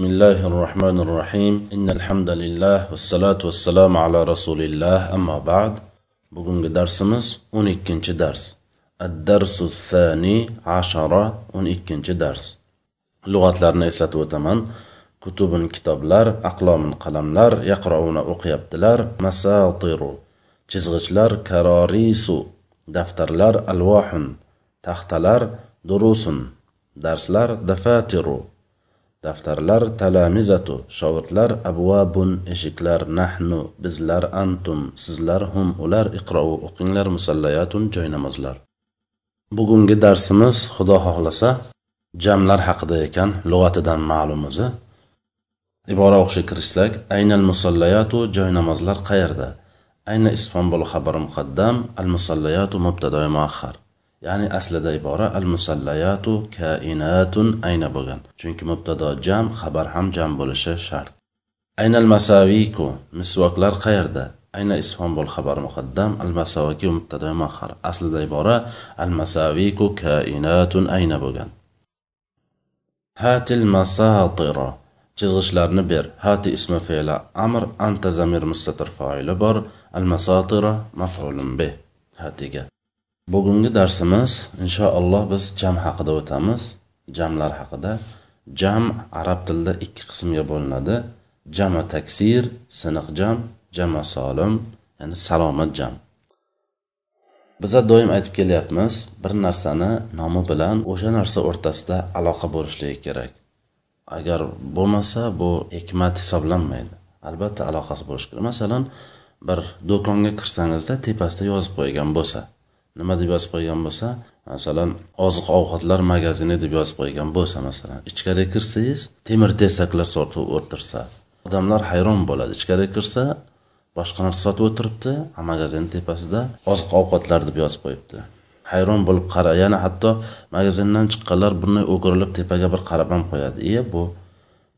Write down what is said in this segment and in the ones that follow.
بسم الله الرحمن الرحيم إن الحمد لله والصلاة والسلام على رسول الله أما بعد بقوم درسمز ونكنش درس الدرس الثاني عشرة ونكنش درس لغة لارنا إسلات وتمن كتب كتاب لار أقلام قلم لار يقرؤون أقياب لار مساطر جزغش لار كراريس دفتر لار ألواح تختلار دروس درس لار دفاتر daftarlar talamizatu shogirdlar abvabun eshiklar nahnu bizlar antum sizlar hum ular iqrou o'qinglar musallayatun joy namozlar bugungi darsimiz xudo xohlasa jamlar haqida ekan lug'atidan ma'lum o'zi. Ibora o'qishga kirishsak aynal musallayatu joy namozlar qayerda? Ayna isfon bo'l xabar muqaddam al musallayatu mubtadoi muahhar ya'ni aslida ibora al musallayatu kainatun ayna bo'lgan. Chunki mubtado jam xabar ham jam bo'lishi shart. Aynal masaviku misvoklar qayerda? Ayna isfon bo'l xabar muqaddam al masaviku mubtado muaxar aslida ibora al masaviku kainatun ayna bo'lgan. Hatil masatira chizg'ichlarni ber. Hati ismi fe'li amr anta zamir mustatir foili bor. Al masatira maf'ulun bih hatiga. Bugungi darsimiz inshaalloh biz jam haqida o'tamiz. Jamlar haqida. Jam arab tilida ikki qismga bo'linadi. Jama taksir siniq jam jama solim ya'ni salomat jam. Biza doim aytib kelyapmiz bir narsani nomi bilan o'sha narsa o'rtasida aloqa bo'lishligi kerak. Agar bo'lmasa bu hikmat hisoblanmaydi. Albatta aloqasi bo'lishi kerak. Masalan bir do'konga kirsangizda tepasida yozib qo'ygan bo'lsa. Nima deb yozib qo'ygan bo'lsa masalan oziq ovqatlar magazini deb yozib qo'ygan bo'lsa masalan ichkariga kirsangiz temir tersaklar sotib o'tirsa odamlar hayron bo'ladi. Ichkariga kirsa boshqa narsa sotib o'tiribdi magazin tepasida oziq ovqatlar deb yozib qo'yibdi. Hayron bo'lib qara yana hatto magazindan chiqqanlar bunday o'girilib tepaga bir qarab ham qo'yadi. Iye bu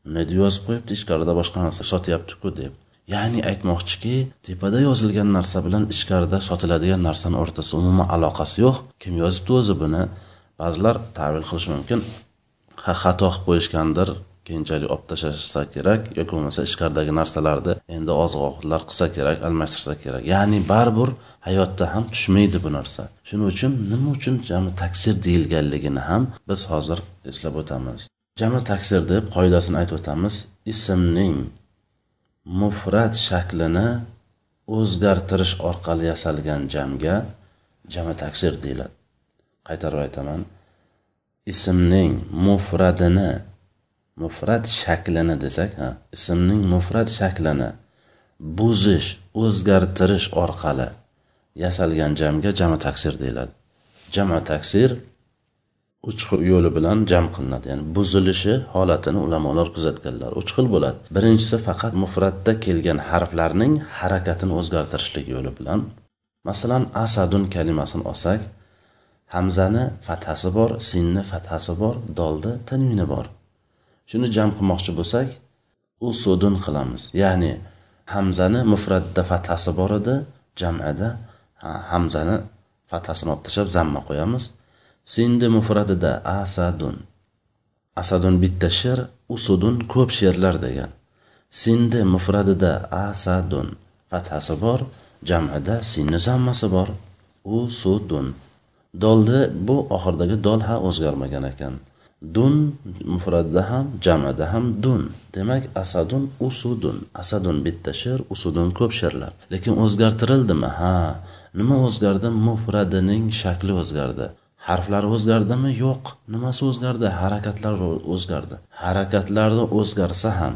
nima deb yozib qo'yibdi ichkarida boshqa narsa sotyaptiku deb. Ya'ni aytmoqchiki tepada yozilgan narsa bilan ichkarida sotiladigan narsani o'rtasida umuman aloqasi yo'q. Kim yozibdi o'zi buni? Ba'zilar tavil qilishi mumkin. Ha xato qilib qo'yishgandir keyinchalik olib tashlashsa kerak yoki bo'lmasa ichkaridagi narsalarni endi oziq ovqatlar qilsa kerak almashtirsa kerak. Ya'ni baribir hayotda ham tushmaydi bu narsa. Shuning uchun nima uchun jami taksir deyilganligini ham biz hozir eslab o'tamiz. Jami taksir deb qoidasini aytib o'tamiz. Ismning mufrat shaklini o'zgartirish orqali yasalgan jamga jami taksir deyiladi. Qaytarib aytaman. Ismning mufradini mufrat shaklini desak ha ismning mufrat shaklini buzish o'zgartirish orqali yasalgan jamga jami taksir deyiladi. Jama taksir uch yo'li bilan jam qilinadi. Ya'ni buzilishi holatini ulamolar kuzatganlar. Uch xil bo'ladi. Birinchisi faqat mufratda kelgan harflarning harakatini o'zgartirishlik yo'li bilan. Masalan asadun kalimasini olsak hamzani fathasi bor sinni fathasi bor dolda tanvini bor. Shuni jam qilmoqchi bo'lsak usudun qilamiz. Ya'ni hamzani mufratda fathasi bor edi jamada hamzani fathasini olib tashlab zamma qo'yamiz. Sindi mufratida asadun. Asadun bitta sher usudun ko'p sherlar degan. Sindi mufradida asadun. Fathasi bor jamida sinni zammasi bor. Usudun. Dolni bu oxiridagi dol ha o'zgarmagan ekan. Dun mufradda ham jamada ham dun. Demak asadun usudun. Asadun bitta sher usudun ko'p sherlar. Lekin o'zgartirildimi? Ha nima o'zgardi? Mufradining shakli o'zgardi. Harflari o'zgardimi? Yo'q. Nimasi o'zgardi? Harakatlar o'zgardi. Harakatlarni o'zgarsa ham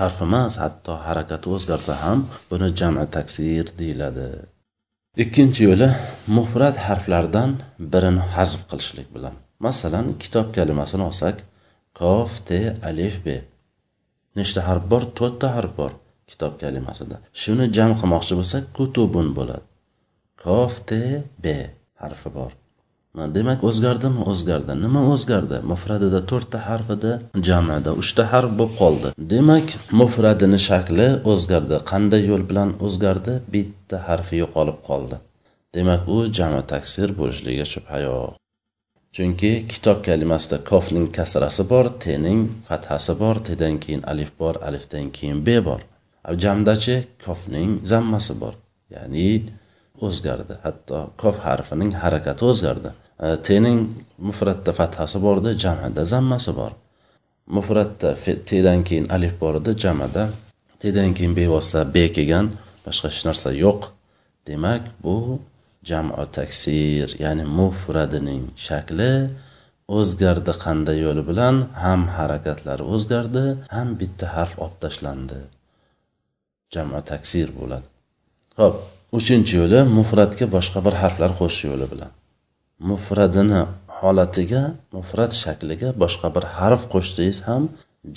harf emas hatto harakati o'zgarsa ham buni jama taksir deyiladi. Ikkinchi yo'li mufrat harflardan birini hazf qilishlik bilan. Masalan kitob kalimasini olsak kof te alif be nechta harf bor? To'rtta harf bor kitob kalimasida. Shuni jam qilmoqchi bo'lsak kutubun bo'ladi. Kof te be harfi bor. Demak o'zgardimi? O'zgardi. Nima o'zgardi? Mufradida to'rtta harf edi jamida uchta harf bo'lib qoldi. Demak mufradini shakli o'zgardi. Qanday yo'l bilan o'zgardi? Bitta harfi yo'qolib qoldi. Demak u jami taksir bo'lishligiga shubha yo'q chunki kitob kalimasida kofning kasrasi bor tening fathasi bor tedan keyin alif bor alifdan keyin be bor. Jamdachi kofning zammasi bor. Ya'ni o'zgardi. Hatto kof harfining harakati o'zgardi. Э, tening mufratda fathasi bor edi jamada zammasi bor. Mufratda tedan keyin alif bor edi jamada tedan keyin bevosita b kelgan boshqa hech narsa yo'q. Demak bu jamo taksir ya'ni mufradining shakli o'zgardi qanday yo'li bilan ham harakatlari o'zgardi ham bitta harf olib tashlandi. Jamo taksir bo'ladi. Ho'p uchinchi yo'li mufratga boshqa bir harflar qo'shish yo'li bilan. Mufradini holatiga mufrat shakliga boshqa bir harf qo'shsangiz ham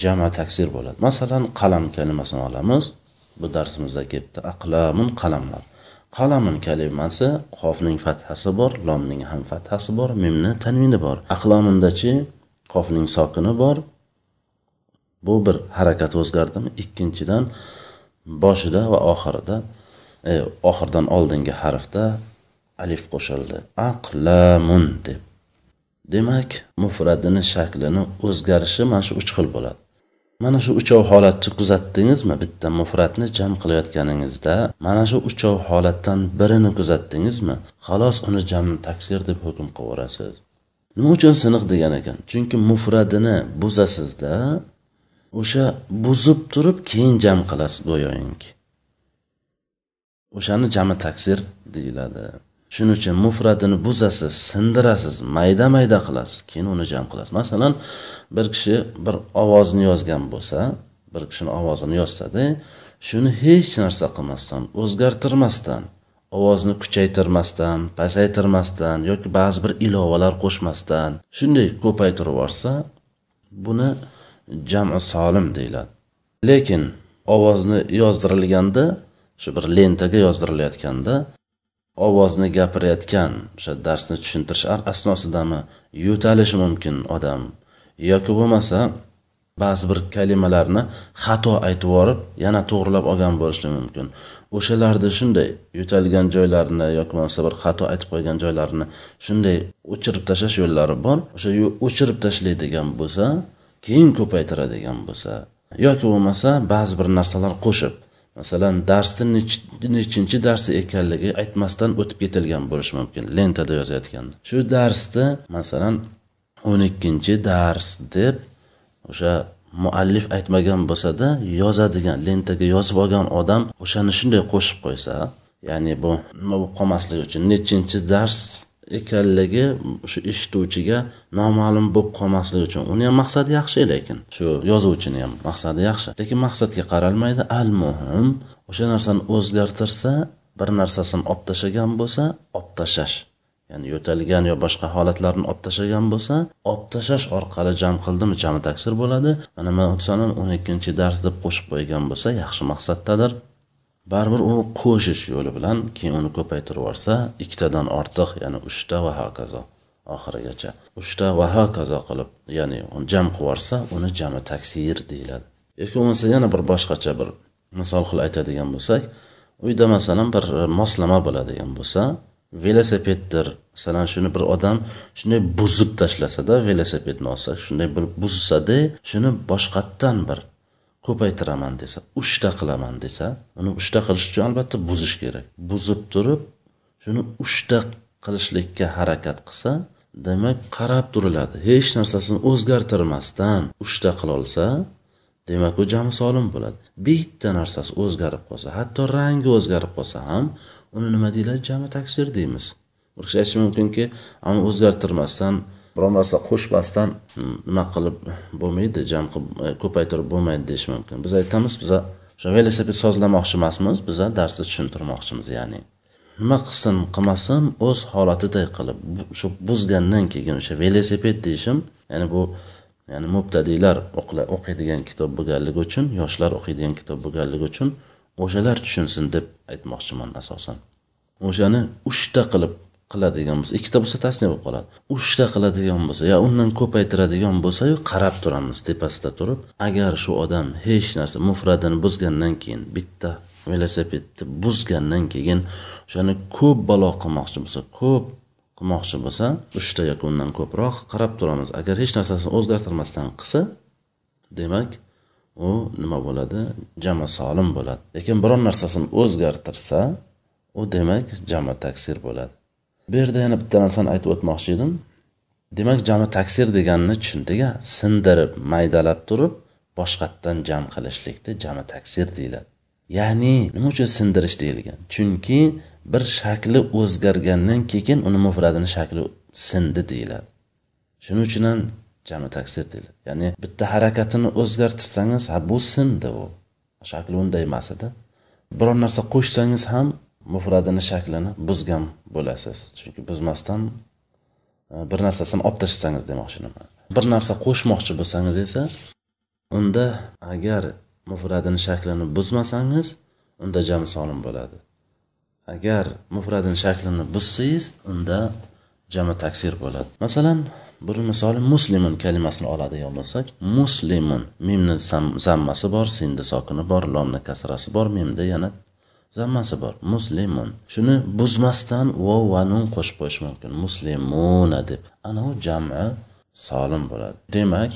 jama taksir bo'ladi. Masalan qalam kalimasini olamiz. Bu darsimizda kelibdi aqlamun qalamlar. Qalamun kalimasi qofning fathasi bor lomning ham fathasi bor mimni tanvini bor. Aqlomundachi qofning sokini bor. Bu bir harakat o'zgardimi? Ikkinchidan boshida va oxirida e, oxirdan oldingi harfda alif qo'shildi. Aqlamun deb. Demak mufradini shaklini o'zgarishi mana shu uch xil bo'ladi. Mana shu uchov holatni kuzatdingizmi? Bitta mufratni jam qilayotganingizda mana shu uchov holatdan birini kuzatdingizmi? Xalos uni jam taksir deb hukm qilaverasiz nima uchun siniq degan ekan? Chunki mufradini buzasizda o'sha buzib turib keyin jam qilasiz go'yoki o'shani jami taksir deyiladi. Shuning uchun mufratini buzasiz sindirasiz mayda mayda qilasiz keyin uni jam qilasiz. Masalan bir kishi bir ovozni yozgan bo'lsa bir kishini ovozini yozsada shuni hech narsa qilmasdan o'zgartirmasdan ovozni kuchaytirmasdan pasaytirmasdan yoki ba'zi bir ilovalar qo'shmasdan shunday ko'paytirib yuborsa buni jami solim deyiladi. Lekin ovozni yozdirilganda shu bir lentaga yozdirilayotganda ovozni gapirayotgan o'sha darsni tushuntirish asnosidami yo'talishi mumkin odam? Yoki bo'lmasa ba'zi bir kalimalarni xato aytib yuborib yana to'g'rilab olgan bo'lishi mumkin. O'shalarni shunday yo'talgan joylarini yoki bo'lmasa bir xato aytib qo'ygan joylarini shunday o'chirib tashlash yo'llari bor. O'sha o'chirib tashlaydigan bo'lsa keyin ko'paytiradigan bo'lsa yoki bo'lmasa ba'zi bir narsalar qo'shib masalan darsni nechinchi darsi ekanligi aytmasdan o'tib ketilgan bo'lishi mumkin lentada yozayotganda. Shu darsda masalan o'n ikkinchi dars deb o'sha muallif aytmagan bo'lsada yozadigan lentaga yozib olgan odam o'shani shunday qo'shib qo'ysa ya'ni bu nima bo'lib qolmasligi uchun nechinchi dars ekanligi shu eshituvchiga noma'lum bo'lib qolmasligi uchun. Uni ham maqsadi yaxshi lekin shu yozuvchini ham maqsadi yaxshi. Lekin maqsadga qaralmaydi. Al muhim o'sha narsani o'zgartirsa bir narsasini olib tashlagan bo'lsa olib tashlash. Ya'ni yo'talgan yo boshqa holatlarni olib tashlagan bo'lsa olib tashlash orqali jam qildimi? Jami taksir bo'ladi. Mana man o'n ikkinchi dars deb qo'shib qo'ygan bo'lsa yaxshi maqsaddadir. Baribir uni qo'shish yo'li bilan keyin uni ko'paytirib yuborsa ikkitadan ortiq ya'ni uchta va hokazo oxirigacha. Uchta va hokazo qilib ya'ni uni jam qilib yuborsa uni jami taksir deyiladi. Yoki bo'lmasa yana bir boshqacha bir misol qilib aytadigan bo'lsak uyda masalan bir moslama bo'ladigan bo'lsa velosipeddir. Masalan shuni bir odam shunday buzib tashlasada velosipedni olsa shunday bir buzsada shuni boshqatdan bir ko'paytiraman desa uchta qilaman desa uni uchta qilish uchun albatta buzish kerak. Buzib turib shuni uchta qilishlikka harakat qilsa demak qarab turiladi. Hech narsasini o'zgartirmasdan uchta qilolsa demak u jami solim bo'ladi. Bitta narsasi o'zgarib qolsa hatto rangi o'zgarib qolsa ham uni nima deyiladi? Jami taksir deymiz. Bir kishi aytishi mumkinki ani o'zgartirmasdan biror narsa qo'shmasdan mm, nima qilib bo'lmaydi jam qilib e, ko'paytirib bo'lmaydi deyish mumkin. Biz aytamiz biza o'sha velosiped sozlamoqchi emasmiz biza darsni tushuntirmoqchimiz ya'ni. Nima qilsin qilmasin o'z holatiday qilib shu buzgandan keyin o'sha velosiped deyishim ya'ni bu ya'ni mubtadiylar o'qiydigan kitob bo'lganligi uchun yoshlar o'qiydigan kitob bo'lganligi uchun o'shalar tushunsin deb aytmoqchiman asosan. O'shani uchta qilib qiladigan bo'lsa ikkita bo'lsa tasniya bo'lib qoladi. Uchta qiladigan bo'lsa yo undan ko'paytiradigan bo'lsayu qarab turamiz tepasida turib. Agar shu odam hech narsa mufradini buzgandan keyin bitta velosipedni buzgandan keyin o'shani ko'p balo qilmoqchi bo'lsa ko'p qilmoqchi bo'lsa uchta yoki undan ko'proq qarab turamiz. Agar hech narsasini o'zgartirmasdan qilsa demak u nima bo'ladi? Jama solim bo'ladi. Lekin biron narsasini o'zgartirsa u demak jama taksir bo'ladi. Bu yerda yana bitta narsani aytib o'tmoqchi edim. Demak jami taksir deganini tushundik a sindirib maydalab turib boshqatdan jam qilishlikni jami taksir deyiladi. Ya'ni nima uchun sindirish deyilgan? Chunki bir shakli o'zgargandan keyin uni mufradini shakli sindi deyiladi. Shuning uchun ham jami taksir deyiladi. Ya'ni bitta harakatini o'zgartirsangiz ha bu sindi u. Shakli unday emas edi. Biror narsa qo'shsangiz ham mufradini shaklini buzgan bo'lasiz. Chunki buzmasdan e, bir narsasini olib tashlasangiz demoqchiman. Bir narsa qo'shmoqchi bo'lsangiz esa unda agar mufradini shaklini buzmasangiz unda jam solim bo'ladi. Agar mufradini shaklini buzsangiz unda jami taksir bo'ladi. Masalan bir misoli muslimun kalimasini oladigan bo'lsak muslimun mimni zammasi bor sindi sokini bor lomni kasrasi bor mimda yana zammasi bor. Muslimun. Shuni buzmasdan vov va nun qo'shib qo'yish mumkin. Muslimuna deb. Ana u jami solim bo'ladi. Demak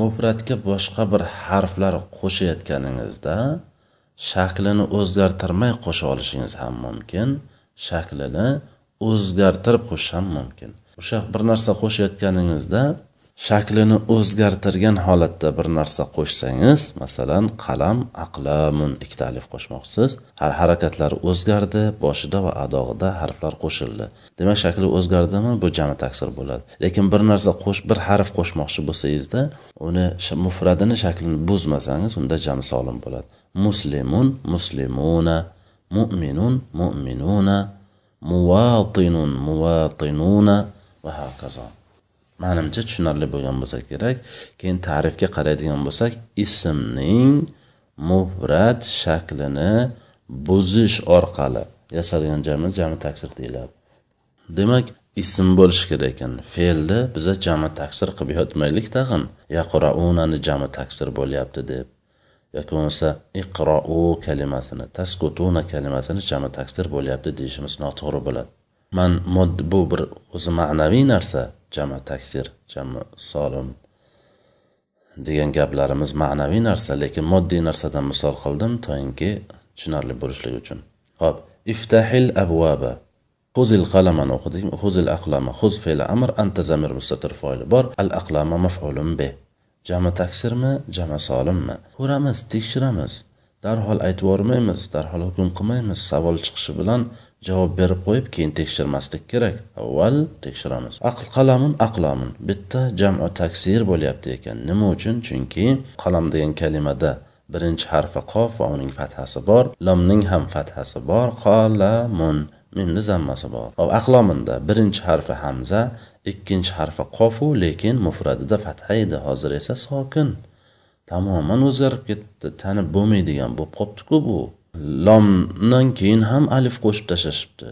mufratga boshqa bir harflar qo'shayotganingizda shaklini o'zgartirmay qo'sha olishingiz ham mumkin. Shaklini o'zgartirib qo'shish ham mumkin. O'sha bir narsa qo'shayotganingizda shaklini o'zgartirgan holatda bir narsa qo'shsangiz masalan qalam aqlamun ikkita alif qo'shmoqchisiz. Har harakatlari o'zgardi boshida va adog'ida harflar qo'shildi. Demak shakli o'zgardimi? Bu jami taksir bo'ladi. Lekin bir narsa qo'sh bir harf qo'shmoqchi bo'lsangizda uni mufradini shaklini buzmasangiz unda jami solim bo'ladi. Muslimun muslimuna mu'minun mu'minuna muvatinun muvatinuna va hokazo. Manimcha tushunarli bo'lgan bo'lsa kerak. Keyin ta'rifga qaraydigan bo'lsak ismning mufrat shaklini buzish orqali yasalgan jami jami taksir deyiladi. Demak ism bo'lishi kerak ekan. Fe'lni biza jami taksir qilib yotmaylik tag'in. Yaqraunani jami taksir bo'lyapti deb. Yoki bo'lmasa iqrou kalimasini taskutuna kalimasini jami taksir bo'lyapti deyishimiz noto'g'ri bo'ladi. Man bu bir o'zi ma'naviy narsa. Jami taksir jami solim degan gaplarimiz ma'naviy narsa lekin moddiy narsadan misol qildim toinki tushunarli bo'lishligi uchun. Ho'p iftahil abvaba xuzil qalamani o'qidik xuzil aqlama xuz fe'li amr anta zamir mustatir foili bor. Al aqlama maf'ulun bih. Jami taksirmi jami solimmi? Ko'ramiz tekshiramiz. Darhol aytib yubormaymiz darhol hukm qilmaymiz savol chiqishi bilan javob berib qo'yib keyin tekshirmaslik kerak. Avval tekshiramiz. Aql qalamun aqlamun bitta jamu taksir bo'lyapti ekan. Nima uchun? Chunki qalam degan kalimada birinchi harfi qof va uning fathasi bor lomning ham fathasi bor qalamun. Mimni zammasi bor. Hop aqlominda birinchi harfi hamza ikkinchi harfi qofu lekin mufradida fatha edi. Hozir esa sokin. Tamoman o'zgarib ketibdi tanib bo'lmaydigan bo'lib qolibdiku bu. Lomdan keyin ham alif qo'shib tashlashibdi.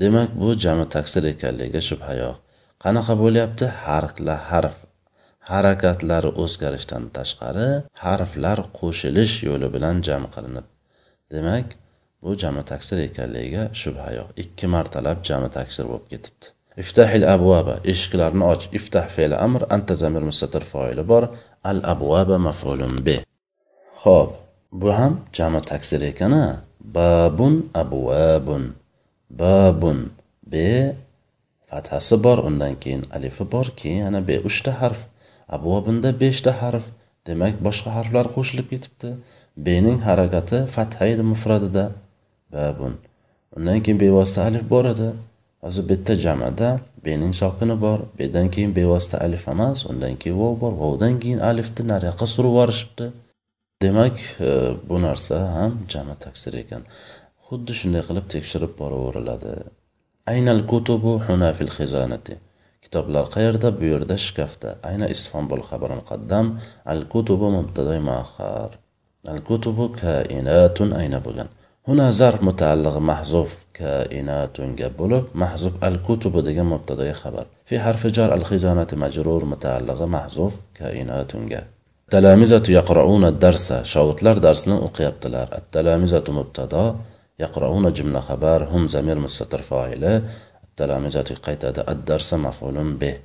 Demak bu jami taksir ekanligiga shubha yo'q. Qanaqa bo'lyapti? Harflar harf harakatlari o'zgarishdan tashqari harflar qo'shilish yo'li bilan jam qilinib. Demak bu jami taksir ekanligiga shubha yo'q. Ikki martalab jami taksir bo'lib ketibdi. Iftahil abvaba eshiklarni och. Iftah fe'li amr anta zamir mustatir foili bor. Al abvaba maf'ulun bi. Ho'p bu ham jami taksir ekan babun abvabun babun. Be fathasi bor undan keyin alifi bor keyin yana be uchta harf. Abvobunda beshta harf. Demak boshqa harflar qo'shilib ketibdi. Bening harakati fatha edi mufradida. Babun. Undan keyin bevosita alif bor edi. Hozir bitta jamada bening sokini bor. Bedan keyin bevosita alif emas. Undan keyin vov bor. Vovdan keyin alifni nariyoqqa surib yuborishibdi. demak e, bu narsa ham jama taksir ekan xuddi shunday qilib tekshirib boraveriladi aynal kutubu huna fil xizanati kitoblar qayerda bu yerda shkafda ayna isfon bo'l xabar muqaddam al kutubu mubtadai muaxar al kutubu kainatun ayna bo'lgan هنا ظرف متعلق محذوف كائنات bo'lib محذوف الكتب degan mubtadaga xabar في حرف جر الخزانة مجرور متعلق محذوف كائنات التلامذة يقرؤون الدرس. شاوتلر درسنا أقيبتلر التلامذة مبتدا. يقرؤون جملة خبر هم زمير مستتر فاعلة. التلامذة قيتد. الدرس مفعول به.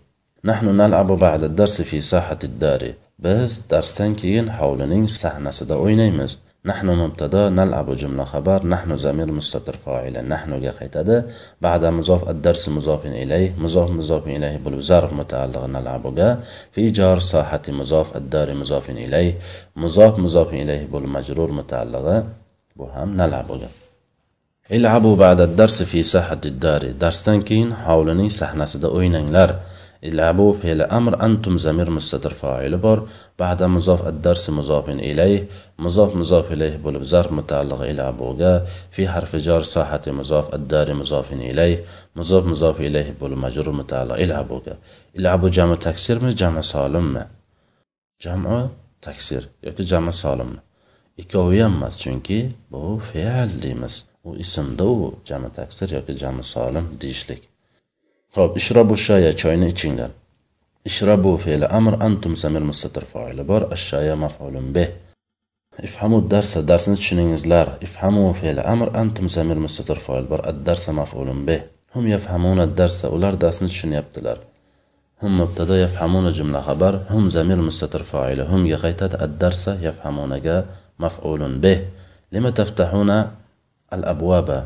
نحن نلعب بعد الدرس في ساحة الدار. بس درسنا كين حولنين سحنا سدا أوينيمز nahnu mubtado nalabu jumla xabar nahnu zamir mustatir foila nahnuga qaytadi. Ba'da muzof addarsi muzofin ilay muzof muzofin ilay bo'lib zarf mutaalliq nalabuga fi jor sohati muzof addari muzofin ilay muzof muzofin ilay bo'lib majrur mutaallig'i bu ham nalabuga ilabu ba'da darsi fi sahati dari darsdan keyin hovlining sahnasida o'ynanglar. العبوا فعل أمر أنتم زمير مستتر فاعل بار بعد مضاف الدرس مضاف إليه مضاف مضاف إليه بولب ظرف متعلق العبوغا في حرف جار ساحة مضاف الدار مضاف إليه مضاف مضاف إليه بولب مجرور متعلق العبوغا العبو جمع تكسير من جمع سالم جمع تكسير yoki jami solimni ikkovi ham emas chunki bu fe'l deymiz u ismda u jami taksir yoki jami solim deyishlik Xo'p, ishrobu shaya choyni ichinglar. Ishrabu fe'li amr antum zamir mustatir fa'ili bor, ash-shaya maf'ulun bih. Ifhamu darsa darsni tushuningizlar. Ifhamu fe'li amr antum zamir mustatir fa'il bor, ad-darsa maf'ulun bih. Hum yafhamuna ad-darsa ular darsni tushunyaptilar. Hum mubtada yafhamuna jumla xabar, hum zamir mustatir fa'ili. Hum ga qaytadi ad-darsa yafhamunaga maf'ulun bih. Lima taftahuna al-abwaba?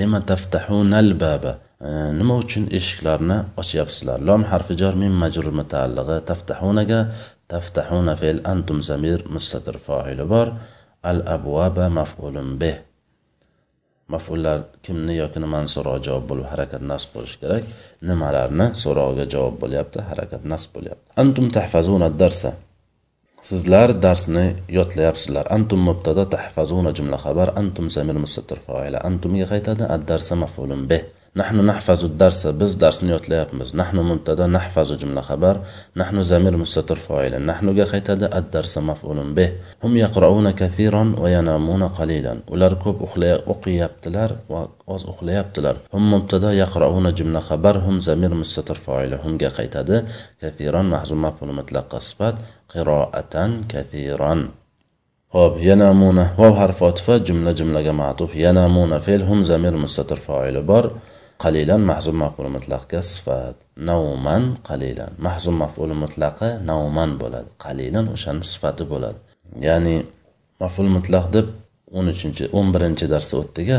Lima taftahuna al-baba? Nima uchun eshiklarni ochyapsizlar? Lom harfi jor min majrur mutaallig'i taftahunaga taftahuna fe'l antum zamir mustatir foili bor. Al abwaba maf'ulun bih. Maf'ullar kimni yoki nimani so'roq javob bo'lib harakat nasb bo'lishi kerak? Nimalarni so'rog'iga javob bo'lyapti? Harakat nasb bo'lyapti. Antum tahfazuna darsa sizlar darsni yodlayapsizlar. Antum mubtada tahfazuna jumla xabar. Antum zamir mustatir foila antumga qaytadi? Ad darsa maf'ulun bih. نحن نحفظ الدرس بس درس نيوت ليابمز نحن مبتدا نحفظ جملة خبر. نحن زمير مستتر فاعل. نحن جا خيتدا الدرس مفعول به. هم يقرؤون كثيرا وينامون قليلا. ular ko'p o'qiyaptilar va oz uxlayaptilar هم مبتدا يقرؤون جملة خبر. هم زمير مستتر فاعل. هم جا qaytadi كثيرا. محذوف مفعول مطلق صفات قراءة كثيرا. هوب ينامون. واو حرف عطف جملة جملة معطوف ينامون فعل. هم زمير مستتر فاعل. بار qalilan mahzum maf'ul mutlaqga sifat. Nauman qalilan. Mahzum maf'ul mutlaqi nauman bo'ladi. Qalilan o'shani sifati bo'ladi. Ya'ni maf'ul mutlaq deb o'n uchinchi o'n birinchi darsda o'tdika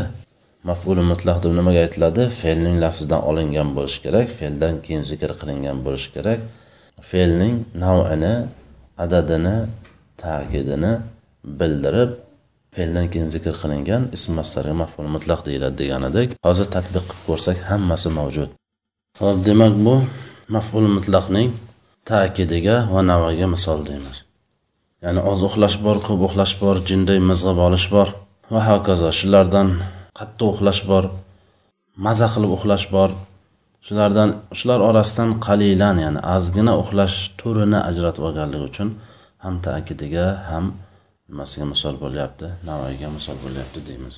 maf'ul mutlaq deb nimaga aytiladi? Fe'lning lafzidan olingan bo'lishi kerak fe'ldan keyin zikr qilingan bo'lishi kerak. Fe'lning navini adadini ta'kidini bildirib fe'ldan keyin zikr qilingan ism mastarga maf'ul mutlaq deyiladi deganidek hozir tadbiq qilib ko'rsak hammasi mavjud. Hop demak bu maf'ul mutlaqning ta'kidiga va navaga misol deymiz. Ya'ni oz uxlash bor ko'p uxlash bor jinday mizg'ib olish bor va hokazo shulardan qattiq uxlash bor maza qilib uxlash bor. Shulardan shular orasidan qalilan ya'ni ozgina uxlash turini ajratib olganligi uchun ham ta'kidiga ham nimasiga misol bo'lyapti? Navoiyga misol bo'lyapti deymiz.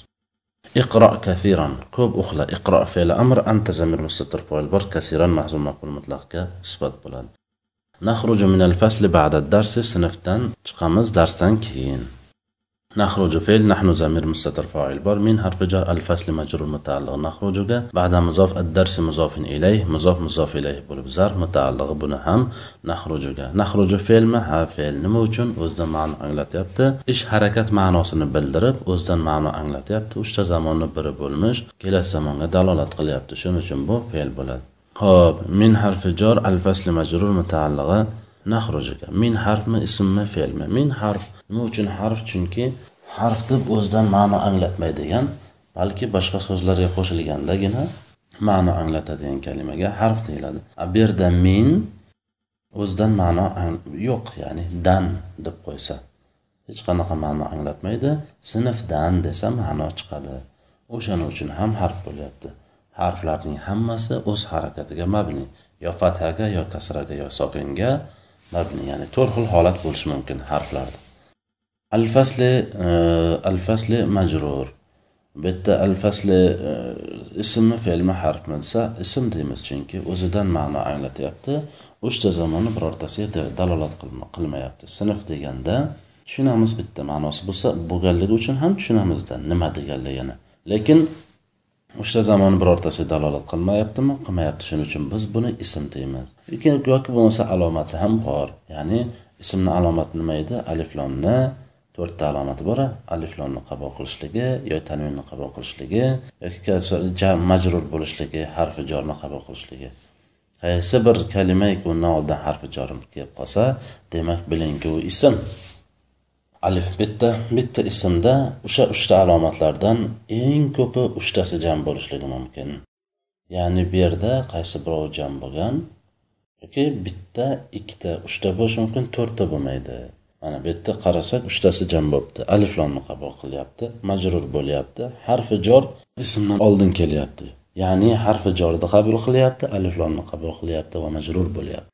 Iqro kafiran ko'p uxla iqro fe'li amr anta zamir mustatir foil bor kasiran mahzum maqbul mutlaqga isbot bo'ladi. Nahruju minal fasli ba'da darsi sinfdan chiqamiz darsdan keyin. نخرج فعل نحن زمير مستتر فاعل بار من حرف جر الفصل مجرور متعلق نخرج بعد مضاف الدرس مضاف إليه مضاف مضاف إليه bo'lib zarf mutaallig'i buni ham naxrujuga naxruju fe'lmi ha fe'l nima uchun o'zidan ma'no anglatyapti ish harakat ma'nosini bildirib o'zidan ma'no anglatyapti uchta zamonni biri bo'lmish kelasi zamonga dalolat qilyapti shuning uchun bu fe'l bo'ladi ho'p min harfi jor al fasli majrur mutaallig'i naxrujuga min harfmi ismmi fe'lmi min harf nima uchun harf? Chunki harf deb o'zidan ma'no anglatmaydigan balki boshqa so'zlarga qo'shilgandagina ma'no anglatadigan kalimaga harf deyiladi. A bu yerda min o'zidan ma'no yo'q ya'ni dan deb qo'ysa. Hech qanaqa ma'no anglatmaydi. Sinfdan desa ma'no chiqadi. O'shaning uchun ham harf bo'lyapti. Harflarning hammasi o'z harakatiga mabni. Yo fathaga yo kasraga yo sokinga mabni. Ya'ni to'rt xil holat bo'lishi mumkin harflarda. Al fasli al fasli majrur bu yerda al fasli ismmi fe'lmi harfmi desa ism deymiz chunki o'zidan ma'no anglatyapti. Uchta zamonni birortasiga dalolat qilmayapti. Sinf deganda tushunamiz bitta ma'nosi bo'lsa bo'lganligi uchun ham tushunamizda nima deganligini. Lekin uchta zamon birortasi dalolat qilmayaptimi? Qilmayapti. Shuning uchun biz buni ism deymiz. Lekin yoki bo'lmasa alomati ham bor. Ya'ni ismni alomati nima edi? Aliflomni to'rtta alomati bor aliflomni qabul qilishligi yo tanvinni qabul qilishligi yoki majrur bo'lishligi harfi jorni qabul qilishligi. Qaysi bir kalima undan oldin harfi jor kelib qolsa demak bilingki u ism. Alif bitta bitta ismda o'sha uchta alomatlardan eng ko'pi uchtasi jam bo'lishligi mumkin. Ya'ni bu yerda qaysi birovi jam bo'lgan yoki bitta ikkita uchta bo'lishi mumkin to'rtta bo'lmaydi. Mana bu yerda qarasak uchtasi jam bo'libdi aliflomni qabul qilyapti majrur bo'lyapti. Harfi jor ismdan oldin kelyapti. Ya'ni harfi jorni qabul qilyapti aliflomni qabul qilyapti va majrur bo'lyapti.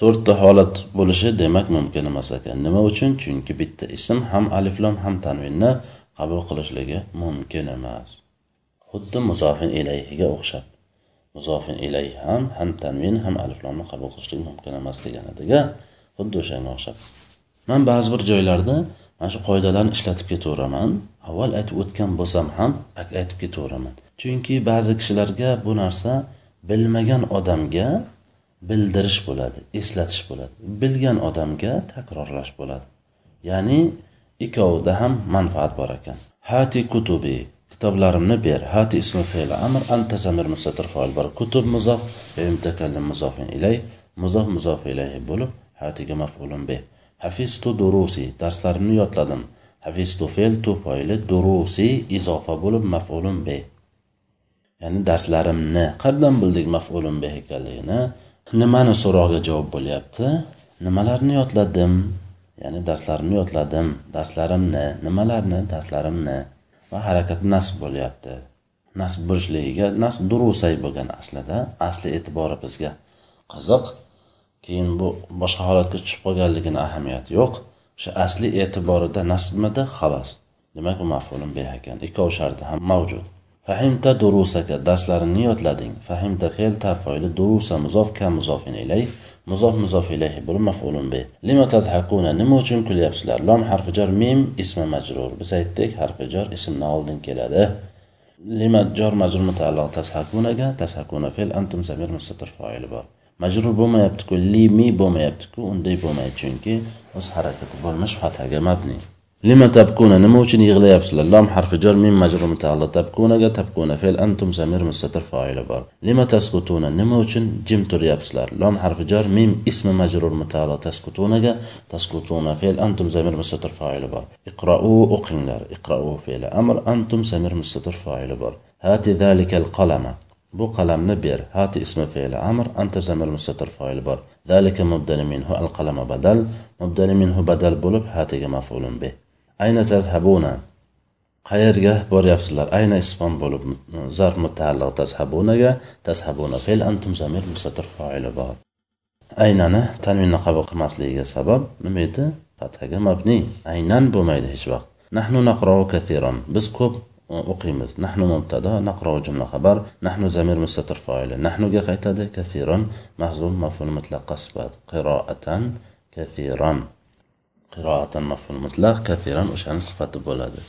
To'rtta holat bo'lishi demak mumkin emas ekan. Nima uchun? Chunki bitta ism ham aliflom ham tanvinni qabul qilishligi mumkin emas. Xuddi muzofin ilayhiga o'xshab. Muzofin ilayhi ham ham tanvin ham aliflomni qabul qilishligi mumkin emas degan ediga xuddi o'shanga o'xshab. Man ba'zi bir joylarda mana shu qoidalarni ishlatib ketaveraman avval aytib o'tgan bo'lsam ham aytib ketaveraman chunki ba'zi kishilarga bu narsa bilmagan odamga bildirish bo'ladi eslatish bo'ladi. Bilgan odamga takrorlash bo'ladi. Ya'ni ikkovida ham manfaat bor ekan. Hati kutubi kitoblarimni ber. Hati ismi fe'li amr anta zamir mustatir foil bor. Kutub muzof mutakallim muzofin ilay muzof muzof ilayhi bo'lib hatiga maf'ulun bih hafistu durusi darslarimni yodladim. Hafistu fe'l tu durusi izofa bo'lib maf'ulun be. Ya'ni darslarimni qayerdan bildik maf'ulun be ekanligini. Nimani so'rog'iga javob bo'lyapti? Nimalarni yodladim? Ya'ni darslarimni yodladim. Darslarimni nimalarni? Darslarimni. Va harakat nasb bo'lyapti. Nasb bo'lishligiga nasb durusay bo'lgan aslida asli e'tibori bizga. Qiziq keyin bu boshqa holatga tushib qolganligini ahamiyati yo'q. O'sha asli e'tiborida nasbmidi xolos demak u mafulun bih ekan ikkov sharti ham mavjud. Fahimta durusaka darslarini yodlading fahimta fe'l tafoili durusa muzof ka muzofin ilay. Muzof muzof ilayhi bu maf'ulun bi lima tadhakuna nima uchun kulyapsizlar? Lom harfi jar mim ismi majrur. Biz aytdik harfi jar ismdan oldin keladi. Lima jar majrur mutaalliq. Tashakunaga tashakuna fe'l antum zamir mustatir foili bor. Majrur bo'lmayaptiku li mi bo'lmayaptiku unday bo'lmaydi chunki o'z harakati bo'lmish fathaga mabni lima tabkuna nima uchun yig'layapsizlar lom harfi jar min majrur mutaalliq tabkunaga tabkuna fe'l antum zamir mustatir foili bor lima taskutuna nima uchun jim turyapsizlar lom harfi jar mim ismi majrur mutaalliq taskutunaga taskutuna fe'l antum zamir mustatir foili bor iqra'u o'qinglar iqra'u fe'li amr antum zamir mustatir foili bor hati zalikal qalama bu qalamni ber hati ismi fe'li amr anta zamir mustatir foili bor zalika mubdali minhu al qalama badal mubdali minhu badal bo'lib hatiga maf'ulun bih ayna tazhabuna qayerga boryapsizlar ayna isfon bo'lib zarf mutaalliq tazhabunaga tazhabuna fe'l antum zamir mustatir foili bor aynani tanvinni qabul qilmasligiga sabab nima edi fathaga mabni aynan bo'lmaydi hech vaqt nahnu naqrou kathiron biz ko'p o'qiymiz. Nahnu mubtado naqro jumla xabar. Nahnu zamir mustatir foili. Nahnuga qaytadi? Kafiron mahzum maful mutlaqqa sifat qiroatan kafiron qiroatan maful mutlaq kafiron o'shani sifati bo'ladi.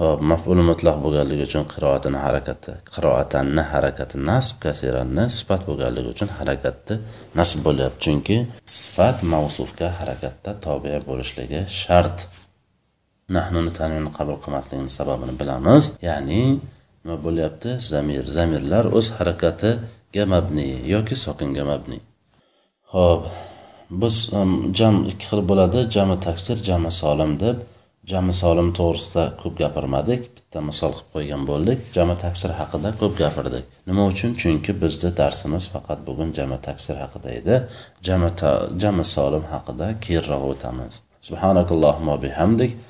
Ho'p maful mutlaq bo'lganligi uchun qiroatini harakati. Qiroatanni harakati nasb kasiranni sifat bo'lganligi uchun harakatni nasb bo'lyapti. Chunki sifat mavsufga harakatda tobe bo'lishligi shart. nahn uni tanvini qabul qilmasligini sababini bilamiz. Ya'ni nima bo'lyapti? Zamir. Zamirlar o'z harakatiga mabni yoki sokinga mabni. Ho'p biz jam ikki xil bo'ladi. Jami taksir jami solim deb. Jami solim to'g'risida ko'p gapirmadik. Bitta misol qilib qo'ygan bo'ldik. Jami taksir haqida ko'p gapirdik. Nima uchun? Chunki bizni darsimiz faqat bugun jami taksir haqida edi. Jami jami solim haqida keyinroq o'tamiz. Subhanakallohumma bihamdik.